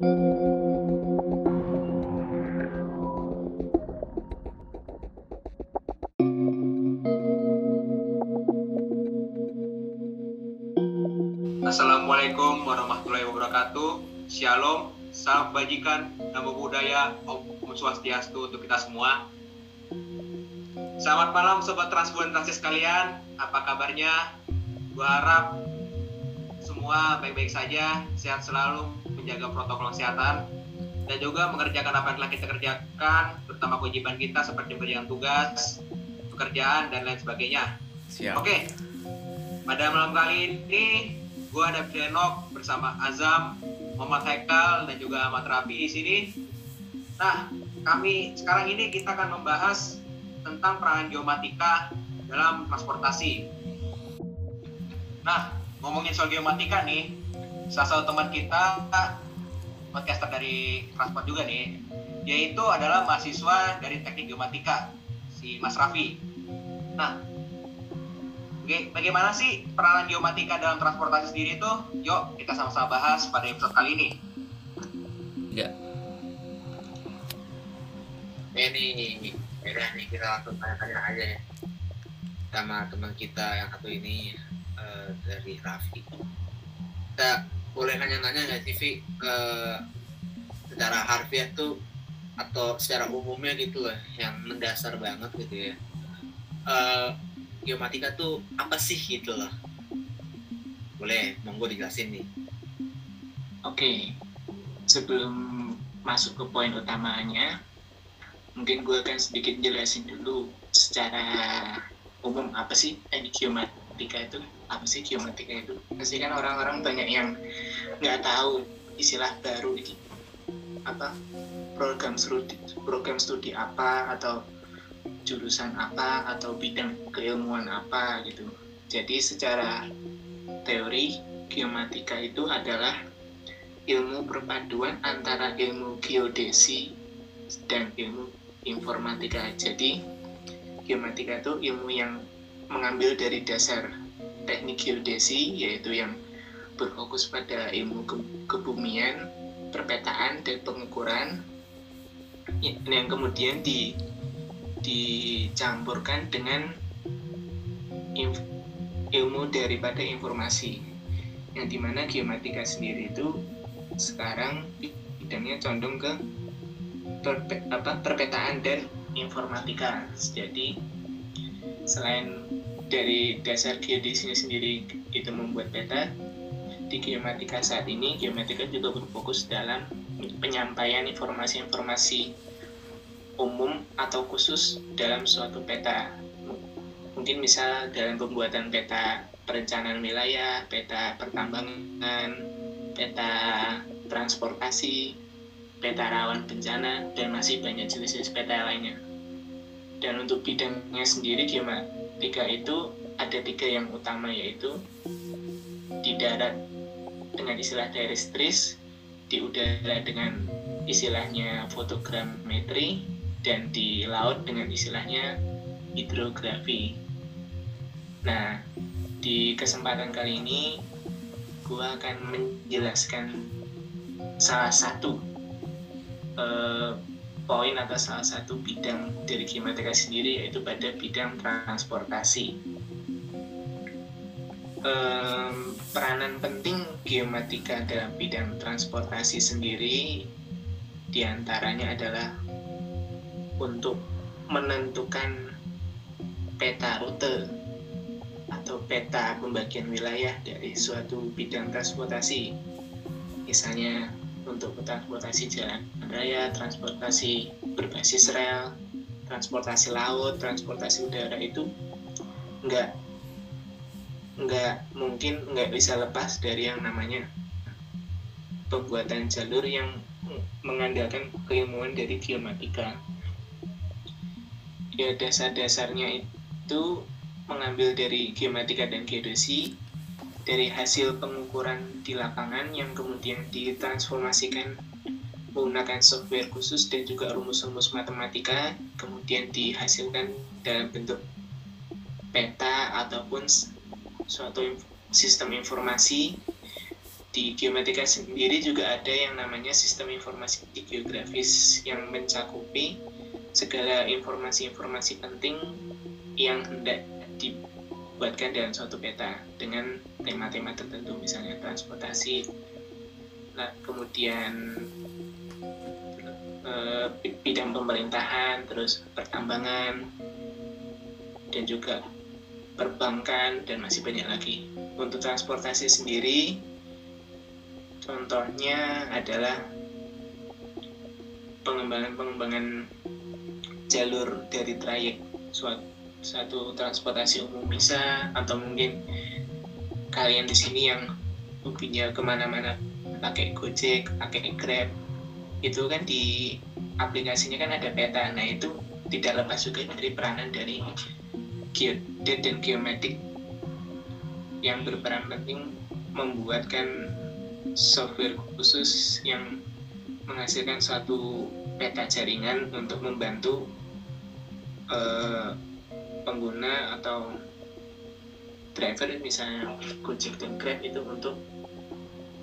Assalamualaikum warahmatullahi wabarakatuh. Shalom, salam bajikan, namo budaya, Om Swastiastu untuk kita semua. Selamat malam Sobat Transbulan Transis sekalian, apa kabarnya? Gue harap semua baik-baik saja, sehat selalu, menjaga protokol kesehatan, dan juga mengerjakan apa yang telah kita kerjakan, terutama kewajiban kita seperti mengerjakan tugas, pekerjaan, dan lain sebagainya. Siap. Oke, pada malam kali ini gue ada Denok bersama Azam, Muhammad Haikal, dan juga Ahmad Rafi di sini. Nah, kami sekarang ini kita akan membahas tentang peranan geomatika dalam transportasi. Nah, ngomongin soal geomatika nih, salah satu teman kita, podcaster dari transport juga nih, yaitu adalah mahasiswa dari teknik geomatika, si Mas Raffi. Nah, Oke, bagaimana sih peranan geomatika dalam transportasi sendiri itu? Yuk, kita sama-sama bahas pada episode kali ini. Ya. Ini, udah nih kita langsung tanya-tanya aja ya sama teman kita yang satu ini eh, dari Raffi. Kita boleh nanya-nanya nggak sih, Vi? Eh, secara harfiah tuh atau secara umumnya gitu lah, yang mendasar banget gitu ya. Eh, geomatika tuh apa sih gitu loh? Boleh, monggo dijelasin nih. Oke, sebelum masuk ke poin utamanya, mungkin gue akan sedikit jelasin dulu secara umum apa sih teknik geomatika itu, apa sih geomatika itu. Pasti kan orang-orang banyak yang nggak tahu istilah baru itu apa program studi program studi apa atau jurusan apa atau bidang keilmuan apa gitu. Jadi secara teori geomatika itu adalah ilmu perpaduan antara ilmu geodesi dan ilmu informatika. Jadi geomatika itu ilmu yang mengambil dari dasar teknik geodesi yaitu yang berfokus pada ilmu ke kebumian, perpetaan dan pengukuran. Yang kemudian di dicampurkan dengan inf, ilmu daripada informasi yang di mana geomatika sendiri itu sekarang bidangnya condong ke perpe, apa, perpetaan dan informatika. Jadi selain dari dasar geodesinya sendiri itu membuat peta di geomatika saat ini geomatika juga berfokus dalam penyampaian informasi-informasi umum atau khusus dalam suatu peta. Mungkin misal dalam pembuatan peta perencanaan wilayah, peta pertambangan, peta transportasi, peta rawan bencana, dan masih banyak jenis-jenis peta lainnya. Dan untuk bidangnya sendiri geomatika itu ada tiga yang utama yaitu di darat dengan istilah terrestris, di udara dengan istilahnya fotogrametri, dan di laut dengan istilahnya hidrografi. Nah, di kesempatan kali ini gue akan menjelaskan salah satu eh, poin atau salah satu bidang dari geomatika sendiri yaitu pada bidang transportasi. Eh, peranan penting geomatika dalam bidang transportasi sendiri di antaranya adalah untuk menentukan peta rute atau peta pembagian wilayah dari suatu bidang transportasi. Misalnya untuk transportasi jalan raya, transportasi berbasis rel, transportasi laut, transportasi udara itu nggak nggak mungkin nggak bisa lepas dari yang namanya pembuatan jalur yang mengandalkan keilmuan dari geomatika. Ya dasar-dasarnya itu mengambil dari geomatika dan geodesi dari hasil pengukuran di lapangan yang kemudian ditransformasikan menggunakan software khusus dan juga rumus-rumus matematika kemudian dihasilkan dalam bentuk peta ataupun suatu sistem informasi. Di geomatika sendiri juga ada yang namanya sistem informasi geografis yang mencakupi segala informasi-informasi penting yang hendak dibuatkan dalam suatu peta dengan tema-tema tertentu misalnya transportasi nah, kemudian eh, bidang pemerintahan terus pertambangan dan juga perbankan dan masih banyak lagi. Untuk transportasi sendiri Contohnya adalah pengembangan-pengembangan jalur dari trayek suatu, suatu transportasi umum bisa atau mungkin kalian di sini yang hobinya ke mana-mana pakai Gojek, pakai Grab itu kan di aplikasinya kan ada peta. Nah itu tidak lepas juga dari peranan dari geodet dan geomatik yang berperan penting membuatkan software khusus yang menghasilkan suatu peta jaringan untuk membantu uh, pengguna atau driver misalnya Gojek dan Grab itu untuk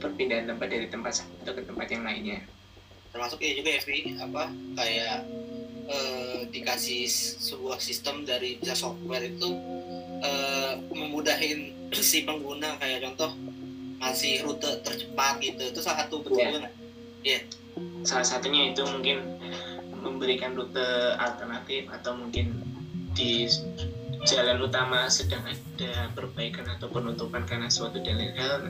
perpindahan tempat dari tempat satu ke tempat yang lainnya. Termasuk ya juga FB apa kayak uh, dikasih sebuah sistem dari bisa software itu uh, memudahin si pengguna kayak contoh ngasih rute tercepat gitu itu salah satu betul yeah. Iya yeah. salah satunya itu mungkin memberikan rute alternatif atau mungkin di jalan utama sedang ada perbaikan atau penutupan karena suatu dan lain hal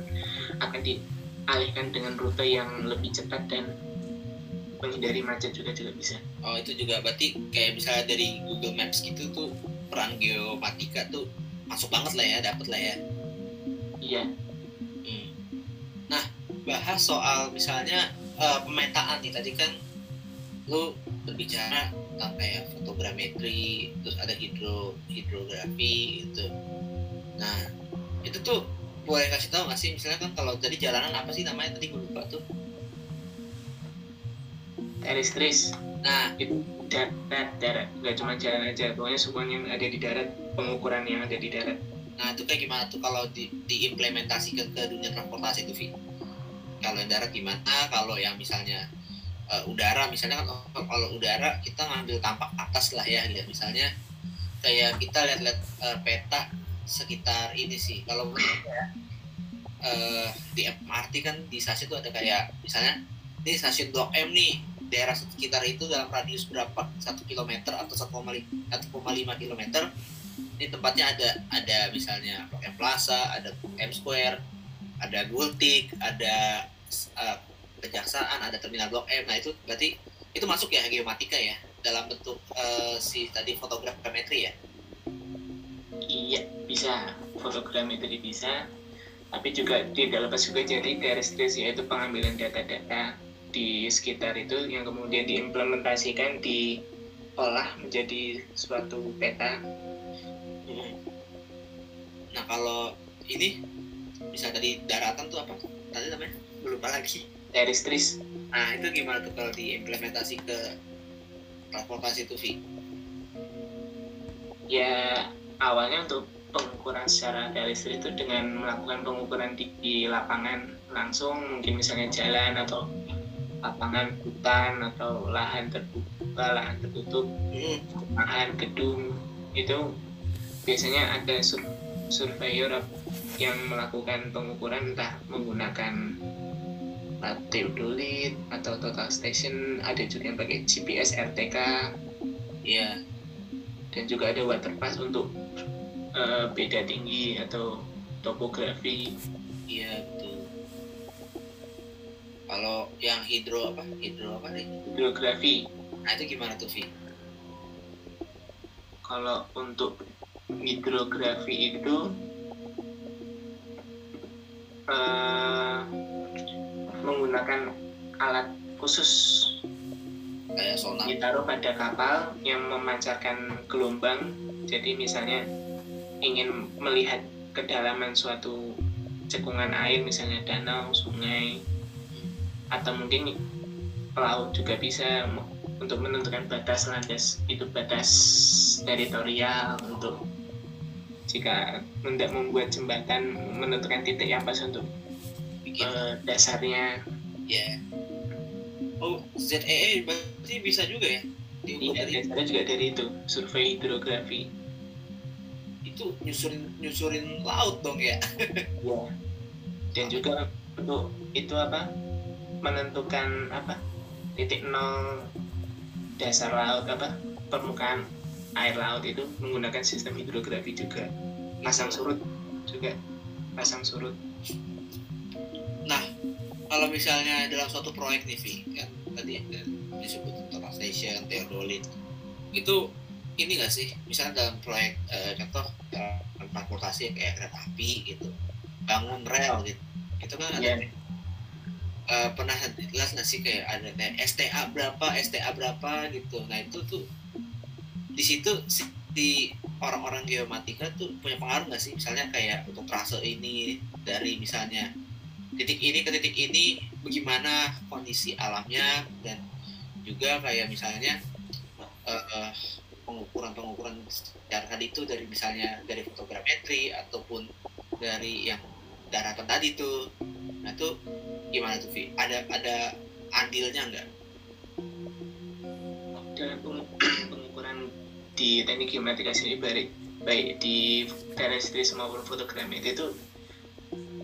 akan dialihkan dengan rute yang lebih cepat dan menghindari macet juga juga bisa. Oh itu juga berarti kayak misalnya dari Google Maps gitu tuh peran geomatika tuh masuk banget lah ya, dapat lah ya. Iya bahas soal misalnya uh, pemetaan nih tadi kan lu berbicara tentang kayak fotogrametri terus ada hidro hidrografi gitu. Nah itu tuh boleh kasih tahu nggak sih? Misalnya kan kalau tadi jalanan apa sih namanya? Tadi gue lupa tuh. Teristris. Nah. Itu darat darat nggak cuma jalan aja pokoknya semuanya yang ada di darat. Pengukuran yang ada di darat. Nah itu kayak gimana tuh kalau di, diimplementasikan ke dunia transportasi itu Vi? kalau yang darat gimana? Kalau yang misalnya uh, udara misalnya kan oh, kalau udara kita ngambil tampak atas lah ya lihat misalnya kayak kita lihat-lihat uh, peta sekitar ini sih kalau uh, di MRT kan di stasiun itu ada kayak misalnya ini stasiun Blok M nih daerah sekitar itu dalam radius berapa satu kilometer atau 1,5 kilometer ini tempatnya ada ada misalnya Blok M Plaza ada M Square ada Gultik, ada uh, kejaksaan, ada terminal Blok M. Nah itu berarti itu masuk ya geomatika ya dalam bentuk uh, si tadi fotogrametri ya? Iya bisa fotogrametri bisa, tapi juga tidak lepas juga jadi terestris yaitu pengambilan data-data di sekitar itu yang kemudian diimplementasikan diolah menjadi suatu peta. Nah kalau ini bisa dari daratan tuh apa tadi namanya lupa lagi teristris nah itu gimana tuh kalau diimplementasi ke transportasi itu Vi ya awalnya untuk pengukuran secara teristris itu dengan melakukan pengukuran di, di lapangan langsung mungkin misalnya jalan atau lapangan hutan atau lahan terbuka lahan tertutup hmm. lahan gedung itu biasanya ada sur surveyor yang melakukan pengukuran entah menggunakan teodolit atau total station ada juga yang pakai GPS RTK ya dan juga ada waterpass untuk uh, beda tinggi atau topografi. Iya betul. Kalau yang hidro apa? Hidro apa nih? Hidrografi. Nah itu gimana tuh Vi? Kalau untuk hidrografi itu uh, menggunakan alat khusus. Kayak sonar. Ditaruh pada kapal yang memancarkan gelombang. Jadi misalnya ingin melihat kedalaman suatu cekungan air misalnya danau sungai atau mungkin laut juga bisa untuk menentukan batas landas itu batas teritorial untuk jika hendak membuat jembatan menentukan titik yang pas untuk eh, dasarnya. Ya oh ZEE berarti bisa juga ya? Diukur iya, dari dasarnya juga dari itu survei hidrografi. Itu nyusurin nyusurin laut dong ya? Ya dan juga untuk itu apa? Menentukan apa? Titik nol dasar laut apa? Permukaan air laut itu menggunakan sistem hidrografi juga. Pasang surut juga. Pasang surut kalau misalnya dalam suatu proyek nih Vi kan tadi ada disebut total station theodolit itu ini nggak sih? Misalnya dalam proyek eh, contoh dalam transportasi kayak kereta api gitu bangun rel gitu itu kan ada Iya. eh, pernah jelas nggak sih kayak ada kayak STA berapa STA berapa gitu? Nah itu tuh di situ si si orang-orang geomatika tuh punya pengaruh nggak sih? Misalnya kayak untuk trase ini dari misalnya titik ini ke titik ini bagaimana kondisi alamnya dan juga kayak misalnya eh, eh, pengukuran-pengukuran secara tadi itu dari misalnya dari fotogrametri ataupun dari yang daratan tadi tuh nah tuh gimana tuh Vi? ada ada andilnya nggak dalam peng- pengukuran di teknik geomatika sendiri baik baik di terestris maupun fotogrametri itu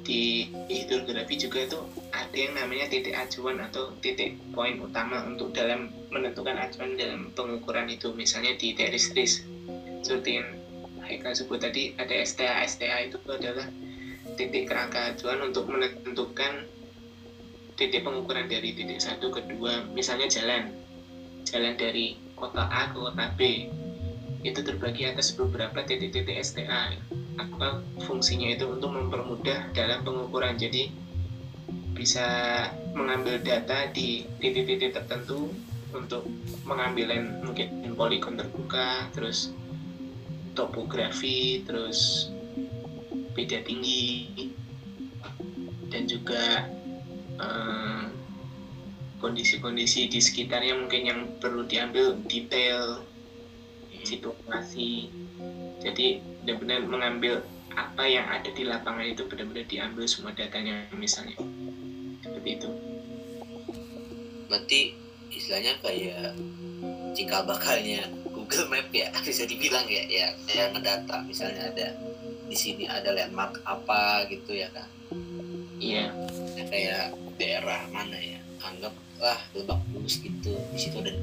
di hidrografi juga itu ada yang namanya titik acuan atau titik poin utama untuk dalam menentukan acuan dalam pengukuran itu misalnya di terestris seperti yang Haikal sebut tadi ada STA STA itu adalah titik kerangka acuan untuk menentukan titik pengukuran dari titik satu ke dua misalnya jalan. Jalan dari kota A ke kota B. Itu terbagi atas beberapa titik-titik STA apa fungsinya itu untuk mempermudah dalam pengukuran. Jadi bisa mengambil data di titik-titik tertentu untuk pengambilan mungkin poligon terbuka terus topografi terus beda tinggi dan juga eh, kondisi-kondisi di sekitarnya mungkin yang perlu diambil detail situasi. Jadi benar-benar mengambil apa yang ada di lapangan itu benar-benar diambil semua datanya misalnya. Seperti itu. Berarti istilahnya kayak cikal bakalnya Google Map ya bisa dibilang ya ya yang ngedata. Misalnya ada di sini ada landmark apa gitu ya kan iya. Ya, kayak daerah mana ya? Anggaplah Lebak Bulus gitu. Di situ ada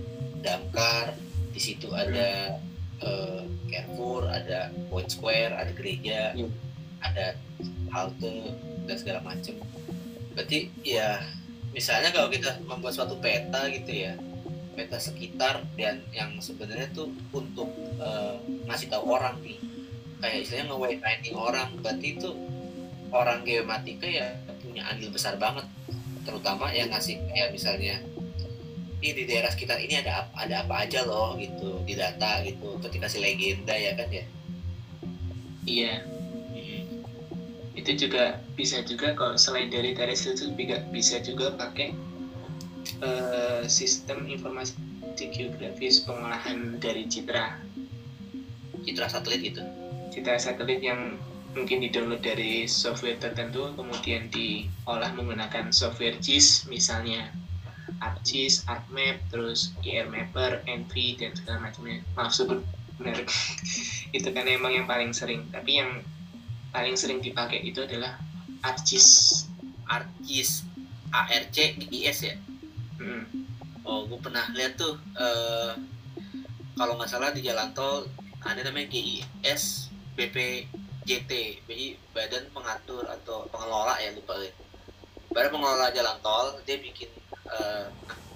damkar di situ ada Carrefour ada Point Square ada gereja Iya. ada halte dan segala macam berarti ya misalnya kalau kita membuat suatu peta gitu ya peta sekitar dan yang sebenarnya tuh untuk eh, ngasih tahu orang nih. Kayak istilahnya nge orang berarti itu orang geomatika ya punya andil besar banget. Terutama yang ngasih kayak misalnya ini di daerah sekitar ini ada apa, ada apa aja loh gitu di data gitu terus dikasih legenda ya kan ya? Iya. Itu juga bisa juga kalau selain dari terrestrial itu juga bisa juga pakai eh, sistem informasi geografis pengolahan dari citra. Citra satelit gitu? Citra satelit yang mungkin di-download dari software tertentu kemudian diolah menggunakan software GIS misalnya ArcGIS, ArcMap, terus IR Mapper, NV dan segala macamnya. Maaf sebut benar. itu kan emang yang paling sering. Tapi yang paling sering dipakai itu adalah ArcGIS. ArcGIS ARC IS ya Hmm. oh gue pernah lihat tuh eh, kalau nggak salah di jalan tol ada namanya GIS BPJT BI Badan Pengatur atau Pengelola ya lupa ya Badan Pengelola Jalan Tol dia bikin eh,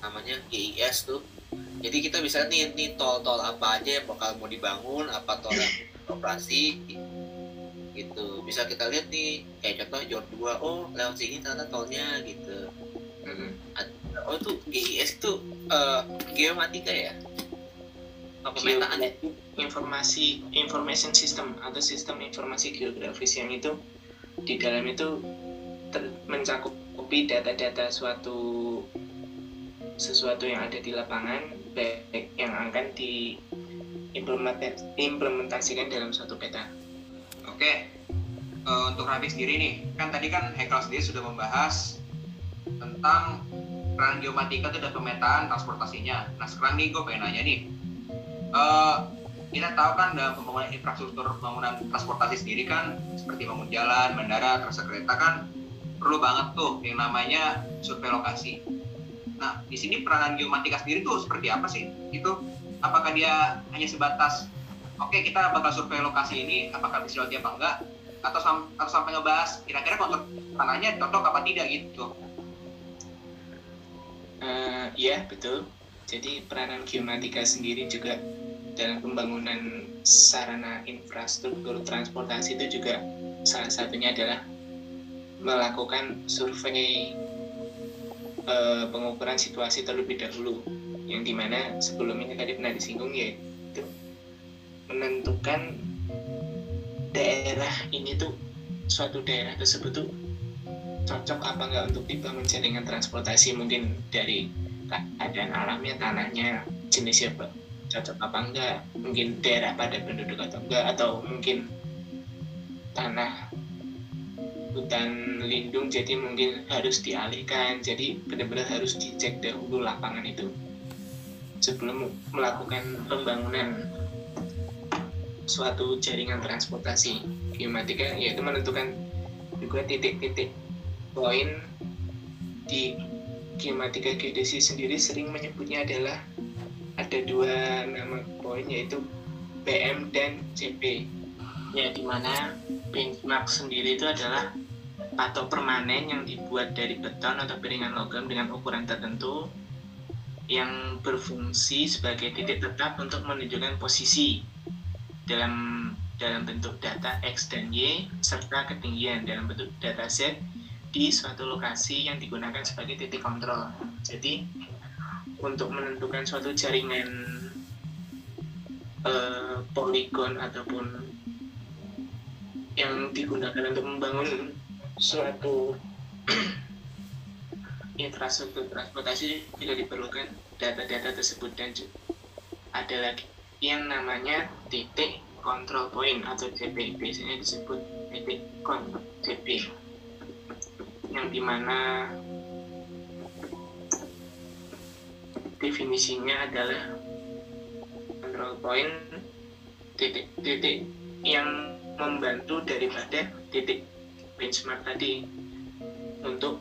namanya GIS tuh. Jadi kita bisa nih nih tol-tol apa aja yang bakal mau dibangun apa tol yang operasi gitu. Bisa kita lihat nih kayak contoh Jor 2 oh lewat sini ternyata tolnya gitu. Hmm. oh itu GIS itu eh, geomatika ya? Apa pemetaan ya informasi information system atau sistem informasi geografis yang itu di dalam itu ter- mencakupi data-data suatu sesuatu yang ada di lapangan baik yang akan diimplementasikan dalam suatu peta. Oke, uh, untuk Rafik sendiri nih, kan tadi kan Hekel sendiri sudah membahas tentang peran geomatika itu dan pemetaan transportasinya. Nah sekarang nih gue pengen nanya nih, uh, kita tahu kan dalam pembangunan infrastruktur pembangunan transportasi sendiri kan seperti bangun jalan, bandara, kereta kan perlu banget tuh yang namanya survei lokasi. Nah, di sini peranan geomatika sendiri tuh seperti apa sih? Itu apakah dia hanya sebatas oke okay, kita bakal survei lokasi ini apakah bisa lewat apa enggak atau, sam atau sampai ngebahas kira-kira kontur tanahnya cocok apa tidak gitu? Uh, iya betul. Jadi peranan geomatika sendiri juga dalam pembangunan sarana infrastruktur transportasi itu juga salah satunya adalah melakukan survei uh, pengukuran situasi terlebih dahulu. Yang di mana sebelum ini tadi pernah disinggung yaitu menentukan daerah ini tuh suatu daerah tersebut tuh cocok apa enggak untuk dibangun jaringan transportasi. Mungkin dari keadaan alamnya tanahnya jenisnya cocok apa enggak mungkin daerah pada penduduk atau enggak atau mungkin tanah hutan lindung jadi mungkin harus dialihkan. Jadi benar-benar harus dicek dahulu lapangan itu sebelum melakukan pembangunan suatu jaringan transportasi geomatika yaitu menentukan juga titik-titik poin di geomatika geodesi sendiri sering menyebutnya adalah ada dua nama poin yaitu PM dan CP ya di mana benchmark sendiri itu adalah patok permanen yang dibuat dari beton atau piringan logam dengan ukuran tertentu yang berfungsi sebagai titik tetap untuk menunjukkan posisi dalam dalam bentuk data X dan Y serta ketinggian dalam bentuk data Z di suatu lokasi yang digunakan sebagai titik kontrol. Jadi untuk menentukan suatu jaringan uh, poligon ataupun yang digunakan untuk membangun suatu infrastruktur transportasi juga diperlukan data-data tersebut dan ada lagi yang namanya titik control point atau CP biasanya disebut titik control CP yang di mana definisinya adalah control point titik-titik yang membantu daripada titik benchmark tadi untuk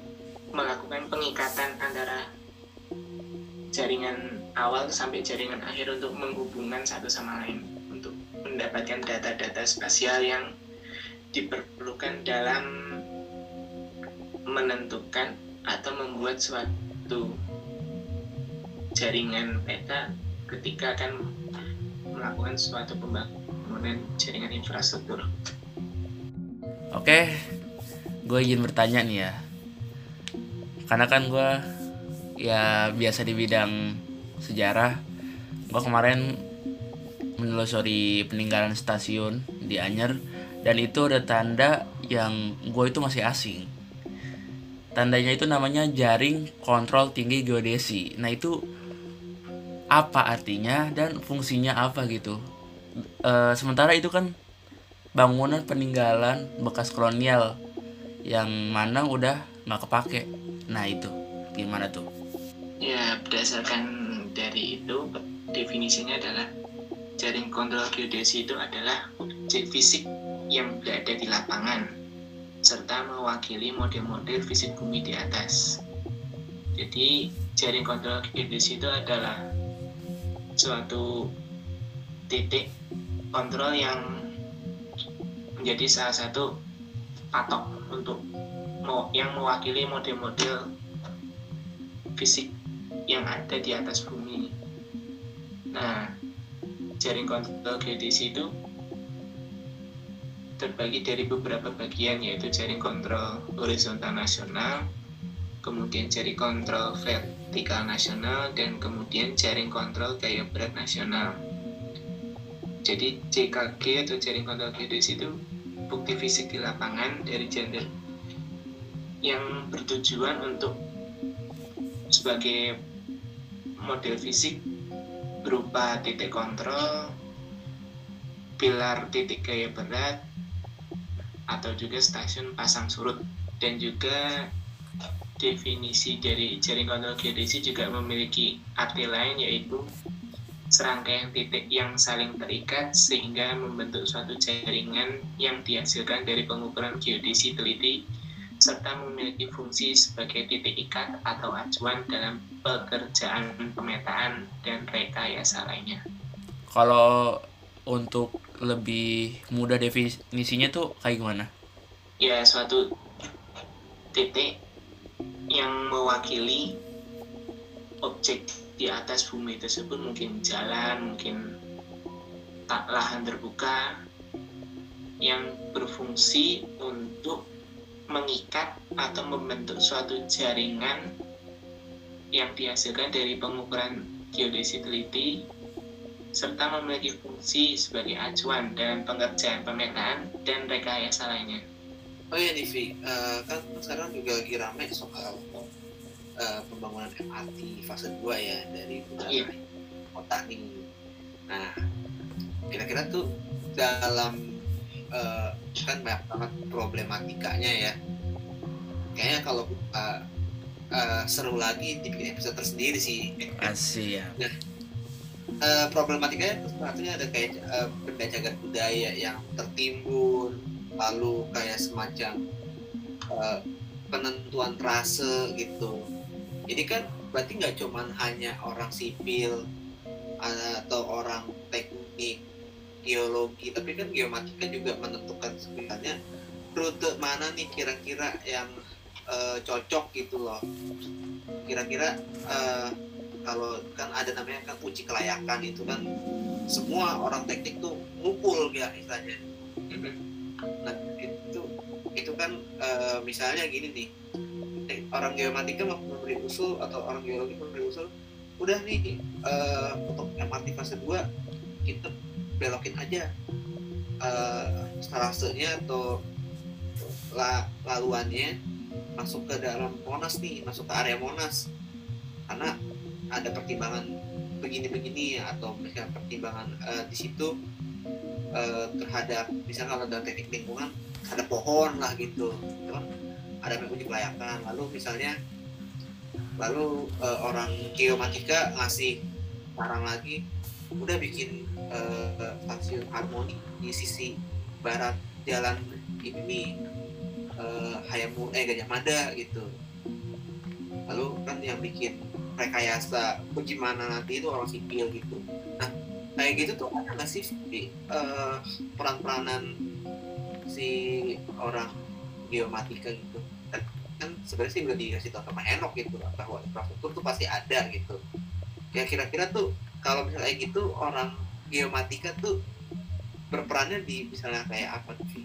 melakukan pengikatan antara jaringan awal sampai jaringan akhir untuk menghubungkan satu sama lain untuk mendapatkan data-data spasial yang diperlukan dalam menentukan atau membuat suatu jaringan peta ketika akan melakukan suatu pembangunan jaringan infrastruktur. Oke, gue ingin bertanya nih ya, karena kan gue ya biasa di bidang sejarah gue kemarin menelusuri peninggalan stasiun di Anyer dan itu ada tanda yang gue itu masih asing. Tandanya itu namanya jaring kontrol tinggi geodesi. Nah itu apa artinya dan fungsinya apa gitu? E, sementara itu kan bangunan peninggalan bekas kolonial yang mana udah nggak kepake. Nah itu. Gimana tuh? Ya berdasarkan dari itu definisinya adalah jaring kontrol geodesi itu adalah objek fisik yang berada di lapangan serta mewakili model-model fisik bumi di atas. Jadi jaring kontrol geodesi itu adalah suatu titik kontrol yang menjadi salah satu patok untuk yang mewakili model-model fisik yang ada di atas bumi. Nah, jaring kontrol geodesi itu terbagi dari beberapa bagian yaitu jaring kontrol horizontal nasional, kemudian jaring kontrol vertikal nasional, dan kemudian jaring kontrol gaya berat nasional. Jadi JKG atau jaring kontrol geodesi itu bukti fisik di lapangan dari gender yang bertujuan untuk sebagai model fisik berupa titik kontrol, pilar titik gaya berat, atau juga stasiun pasang surut. Dan juga definisi dari jaring kontrol geodesi juga memiliki arti lain yaitu serangkaian titik yang saling terikat sehingga membentuk suatu jaringan yang dihasilkan dari pengukuran geodesi teliti serta memiliki fungsi sebagai titik ikat atau acuan dalam pekerjaan pemetaan dan rekayasa lainnya. Kalau untuk lebih mudah definisinya tuh kayak gimana? Ya, suatu titik yang mewakili objek di atas bumi tersebut mungkin jalan, mungkin tak lahan terbuka yang berfungsi untuk mengikat atau membentuk suatu jaringan yang dihasilkan dari pengukuran geodesi teliti serta memiliki fungsi sebagai acuan dalam pengerjaan pemetaan dan rekayasa lainnya. Oh iya Nivi, uh, kan sekarang juga lagi rame soal uh, pembangunan MRT fase 2 ya dari Bundaran Iya. kota nih. Nah, kira-kira tuh dalam uh, kan banyak banget problematikanya ya. Kayaknya kalau uh, uh, seru lagi dibikin episode tersendiri sih. Asih ya. Eh, problematikanya itu satunya ada kayak uh, benda cagar budaya yang tertimbun lalu kayak semacam eh, penentuan trase gitu jadi kan berarti nggak cuman hanya orang sipil atau orang teknik geologi tapi kan geomatika juga menentukan sebenarnya rute mana nih kira-kira yang eh, cocok gitu loh. Kira-kira eh, kalau kan ada namanya kan uji kelayakan itu kan semua orang teknik tuh ngumpul ya istilahnya. Nah itu itu kan eh, misalnya gini nih eh, orang geomatika mau memberi usul atau orang geologi memberi usul udah nih eh, untuk MRT fase 2 kita belokin aja trasenya atau la, laluannya masuk ke dalam Monas nih masuk ke area Monas. Karena ada pertimbangan begini-begini atau misalnya pertimbangan eh, di situ eh, terhadap misalnya kalau dalam teknik lingkungan ada pohon lah gitu. Itu kan ada uji kelayakan lalu misalnya lalu eh, orang geomatika ngasih saran lagi udah bikin eh, stasiun harmoni di sisi barat jalan ini eh, Hayamu eh Gajah Mada gitu. Lalu kan yang bikin rekayasa bagaimana nanti itu orang sipil gitu. Nah kayak gitu tuh ada nggak sih eh, peran-peranan si orang geomatika gitu kan, sebenarnya sih udah dikasih tahu sama Enok gitu bahwa infrastruktur tuh pasti ada gitu. Ya kira-kira tuh kalau misalnya gitu orang geomatika tuh berperannya di misalnya kayak apa tuh Vi?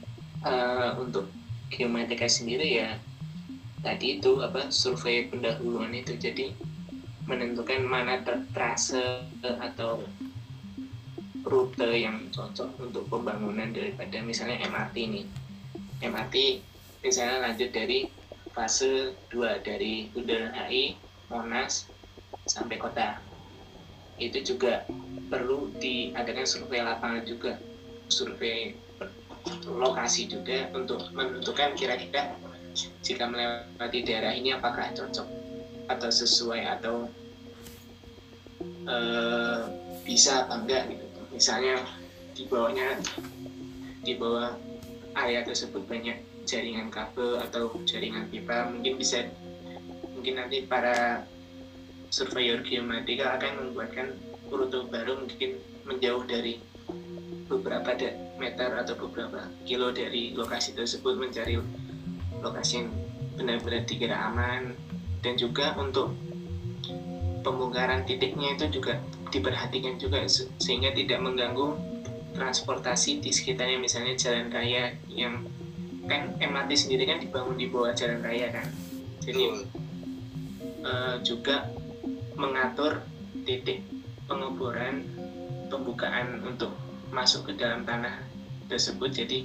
Eh, untuk geomatika sendiri ya tadi itu apa survei pendahuluan itu. Jadi menentukan mana ter- trase atau rute yang cocok untuk pembangunan daripada misalnya MRT ini. MRT misalnya lanjut dari fase 2 dari Bundaran HI Monas sampai kota. Itu juga perlu diadakan survei lapangan juga survei lokasi juga untuk menentukan kira-kira jika melewati daerah ini apakah cocok atau sesuai atau eh, bisa apa enggak gitu. Misalnya di bawahnya di bawah area tersebut banyak jaringan kabel atau jaringan pipa mungkin bisa mungkin nanti para surveyor geomatika akan membuatkan rute baru mungkin menjauh dari beberapa meter atau beberapa kilo dari lokasi tersebut mencari lokasi yang benar-benar dikira aman. Dan juga untuk pembongkaran titiknya itu juga diperhatikan juga se- sehingga tidak mengganggu transportasi di sekitarnya misalnya jalan raya yang kan MRT sendiri kan dibangun di bawah jalan raya kan. Jadi eh, juga mengatur titik pengeboran pembukaan untuk masuk ke dalam tanah tersebut. Jadi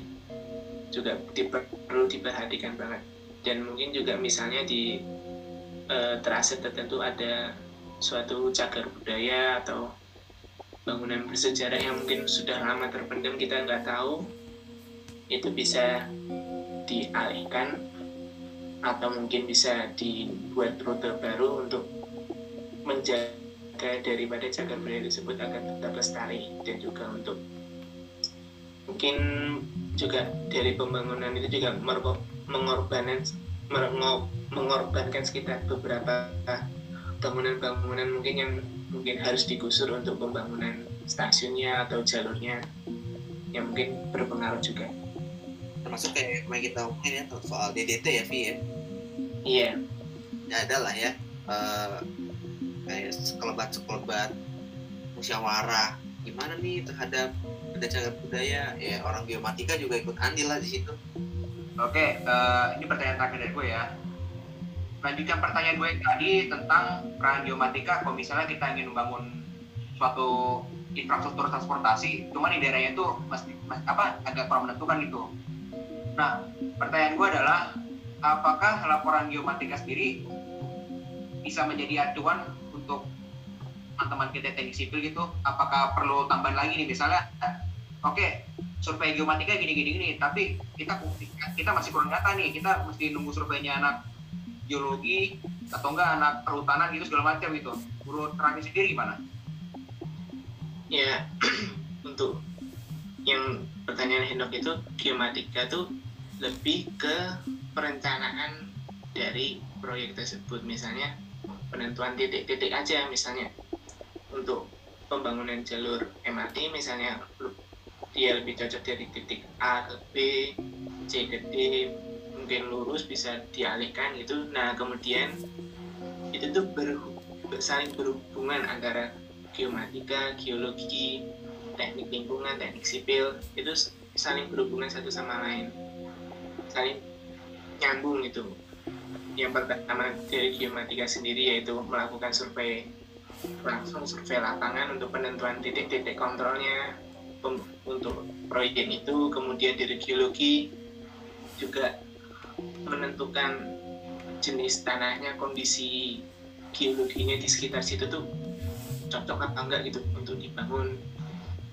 juga diper- perlu diperhatikan banget. Dan mungkin juga misalnya di eh, trase tertentu ada suatu cagar budaya atau bangunan bersejarah yang mungkin sudah lama terpendam kita nggak tahu itu bisa dialihkan atau mungkin bisa dibuat rute baru untuk menjaga daripada cagar budaya tersebut agar tetap lestari dan juga untuk mungkin juga dari pembangunan itu juga mengorbankan mengorbankan sekitar beberapa bangunan-bangunan mungkin yang mungkin harus digusur untuk pembangunan stasiunnya atau jalurnya yang mungkin berpengaruh juga termasuk kayak kemarin kita ngomongin ya soal DDT ya Vi ya. Iya. Ya ada lah ya uh, kayak sekelebat-sekelebat musyawarah. Gimana nih terhadap ada cagar budaya? Ya orang biomatika juga ikut andil lah di situ. Oke uh, ini pertanyaan terakhir dari gue ya. Lanjutkan pertanyaan gue tadi tentang peran geomatika kalau misalnya kita ingin membangun suatu infrastruktur transportasi. Cuman di daerahnya itu masih mas, apa agak kurang menentukan gitu nah pertanyaan gue adalah apakah laporan geomatika sendiri bisa menjadi acuan untuk teman-teman kita teknik sipil gitu? Apakah perlu tambahan lagi nih? Misalnya oke okay, survei geomatika gini gini gini tapi kita kita masih kurang data nih. Kita mesti nunggu surveinya anak geologi atau enggak anak perhutanan gitu segala macam gitu. Menurut Rani sendiri gimana? Ya untuk yang pertanyaan Hendok itu geomatika tuh lebih ke perencanaan dari proyek tersebut. Misalnya penentuan titik-titik aja misalnya. Untuk pembangunan jalur MRT misalnya dia lebih cocok dari titik A ke B, C ke D, mungkin lurus bisa dialihkan gitu. Nah kemudian itu tuh ber, saling berhubungan antara geomatika geologi teknik lingkungan teknik sipil itu saling berhubungan satu sama lain saling nyambung itu yang pertama dari geomatika sendiri yaitu melakukan survei langsung survei lapangan untuk penentuan titik-titik kontrolnya untuk proyek itu kemudian dari geologi juga menentukan jenis tanahnya kondisi geologinya di sekitar situ tuh cocok apa enggak gitu untuk dibangun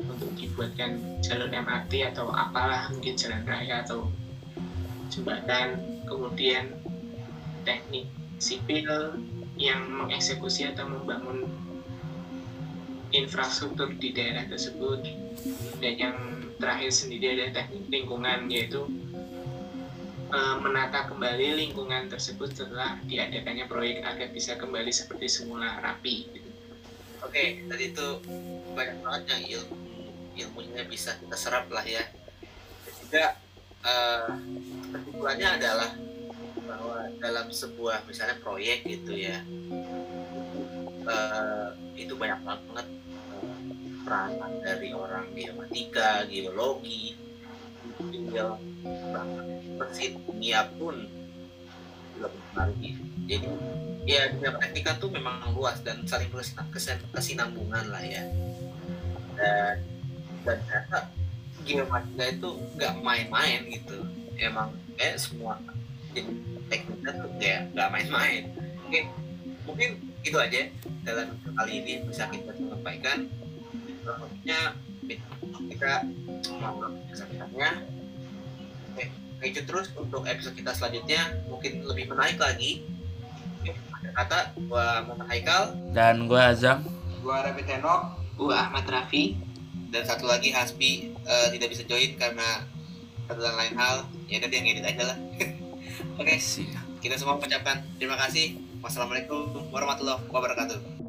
untuk dibuatkan jalur MRT atau apalah mungkin jalan raya atau jembatan kemudian teknik sipil yang mengeksekusi atau membangun infrastruktur di daerah tersebut dan yang terakhir sendiri ada teknik lingkungan yaitu uh, menata kembali lingkungan tersebut setelah diadakannya proyek agar bisa kembali seperti semula rapi. Gitu. Oke, tadi itu banyak banget yang ilmu ilmunya bisa kita serap lah ya. Dan juga uh, kesimpulannya adalah bahwa dalam sebuah misalnya proyek gitu ya uh, itu banyak banget uh, peranan dari orang geomatika, geologi, tinggal mesin kimia pun juga mempengaruhi jadi ya dunia praktika tuh memang luas dan saling kesinambungan lah ya. Dan dan ternyata geomatika itu nggak main-main gitu emang kayak semua jadi tekniknya tuh kayak nggak main-main. Oke mungkin itu aja dalam kali ini bisa kita sampaikan. Selanjutnya kita mau kesaksiannya Oke, terus untuk episode kita selanjutnya. Mungkin lebih menarik lagi. ada kata gua Muhammad Haikal. Dan gua Azam. Gua Rafi Tenok, gua Ahmad Rafi. Dan satu lagi Hasbi uh, tidak bisa join karena satu dan lain hal. Ya nanti yang edit aja lah. Oke, okay. kita semua mengucapkan terima kasih. Wassalamualaikum warahmatullahi wabarakatuh.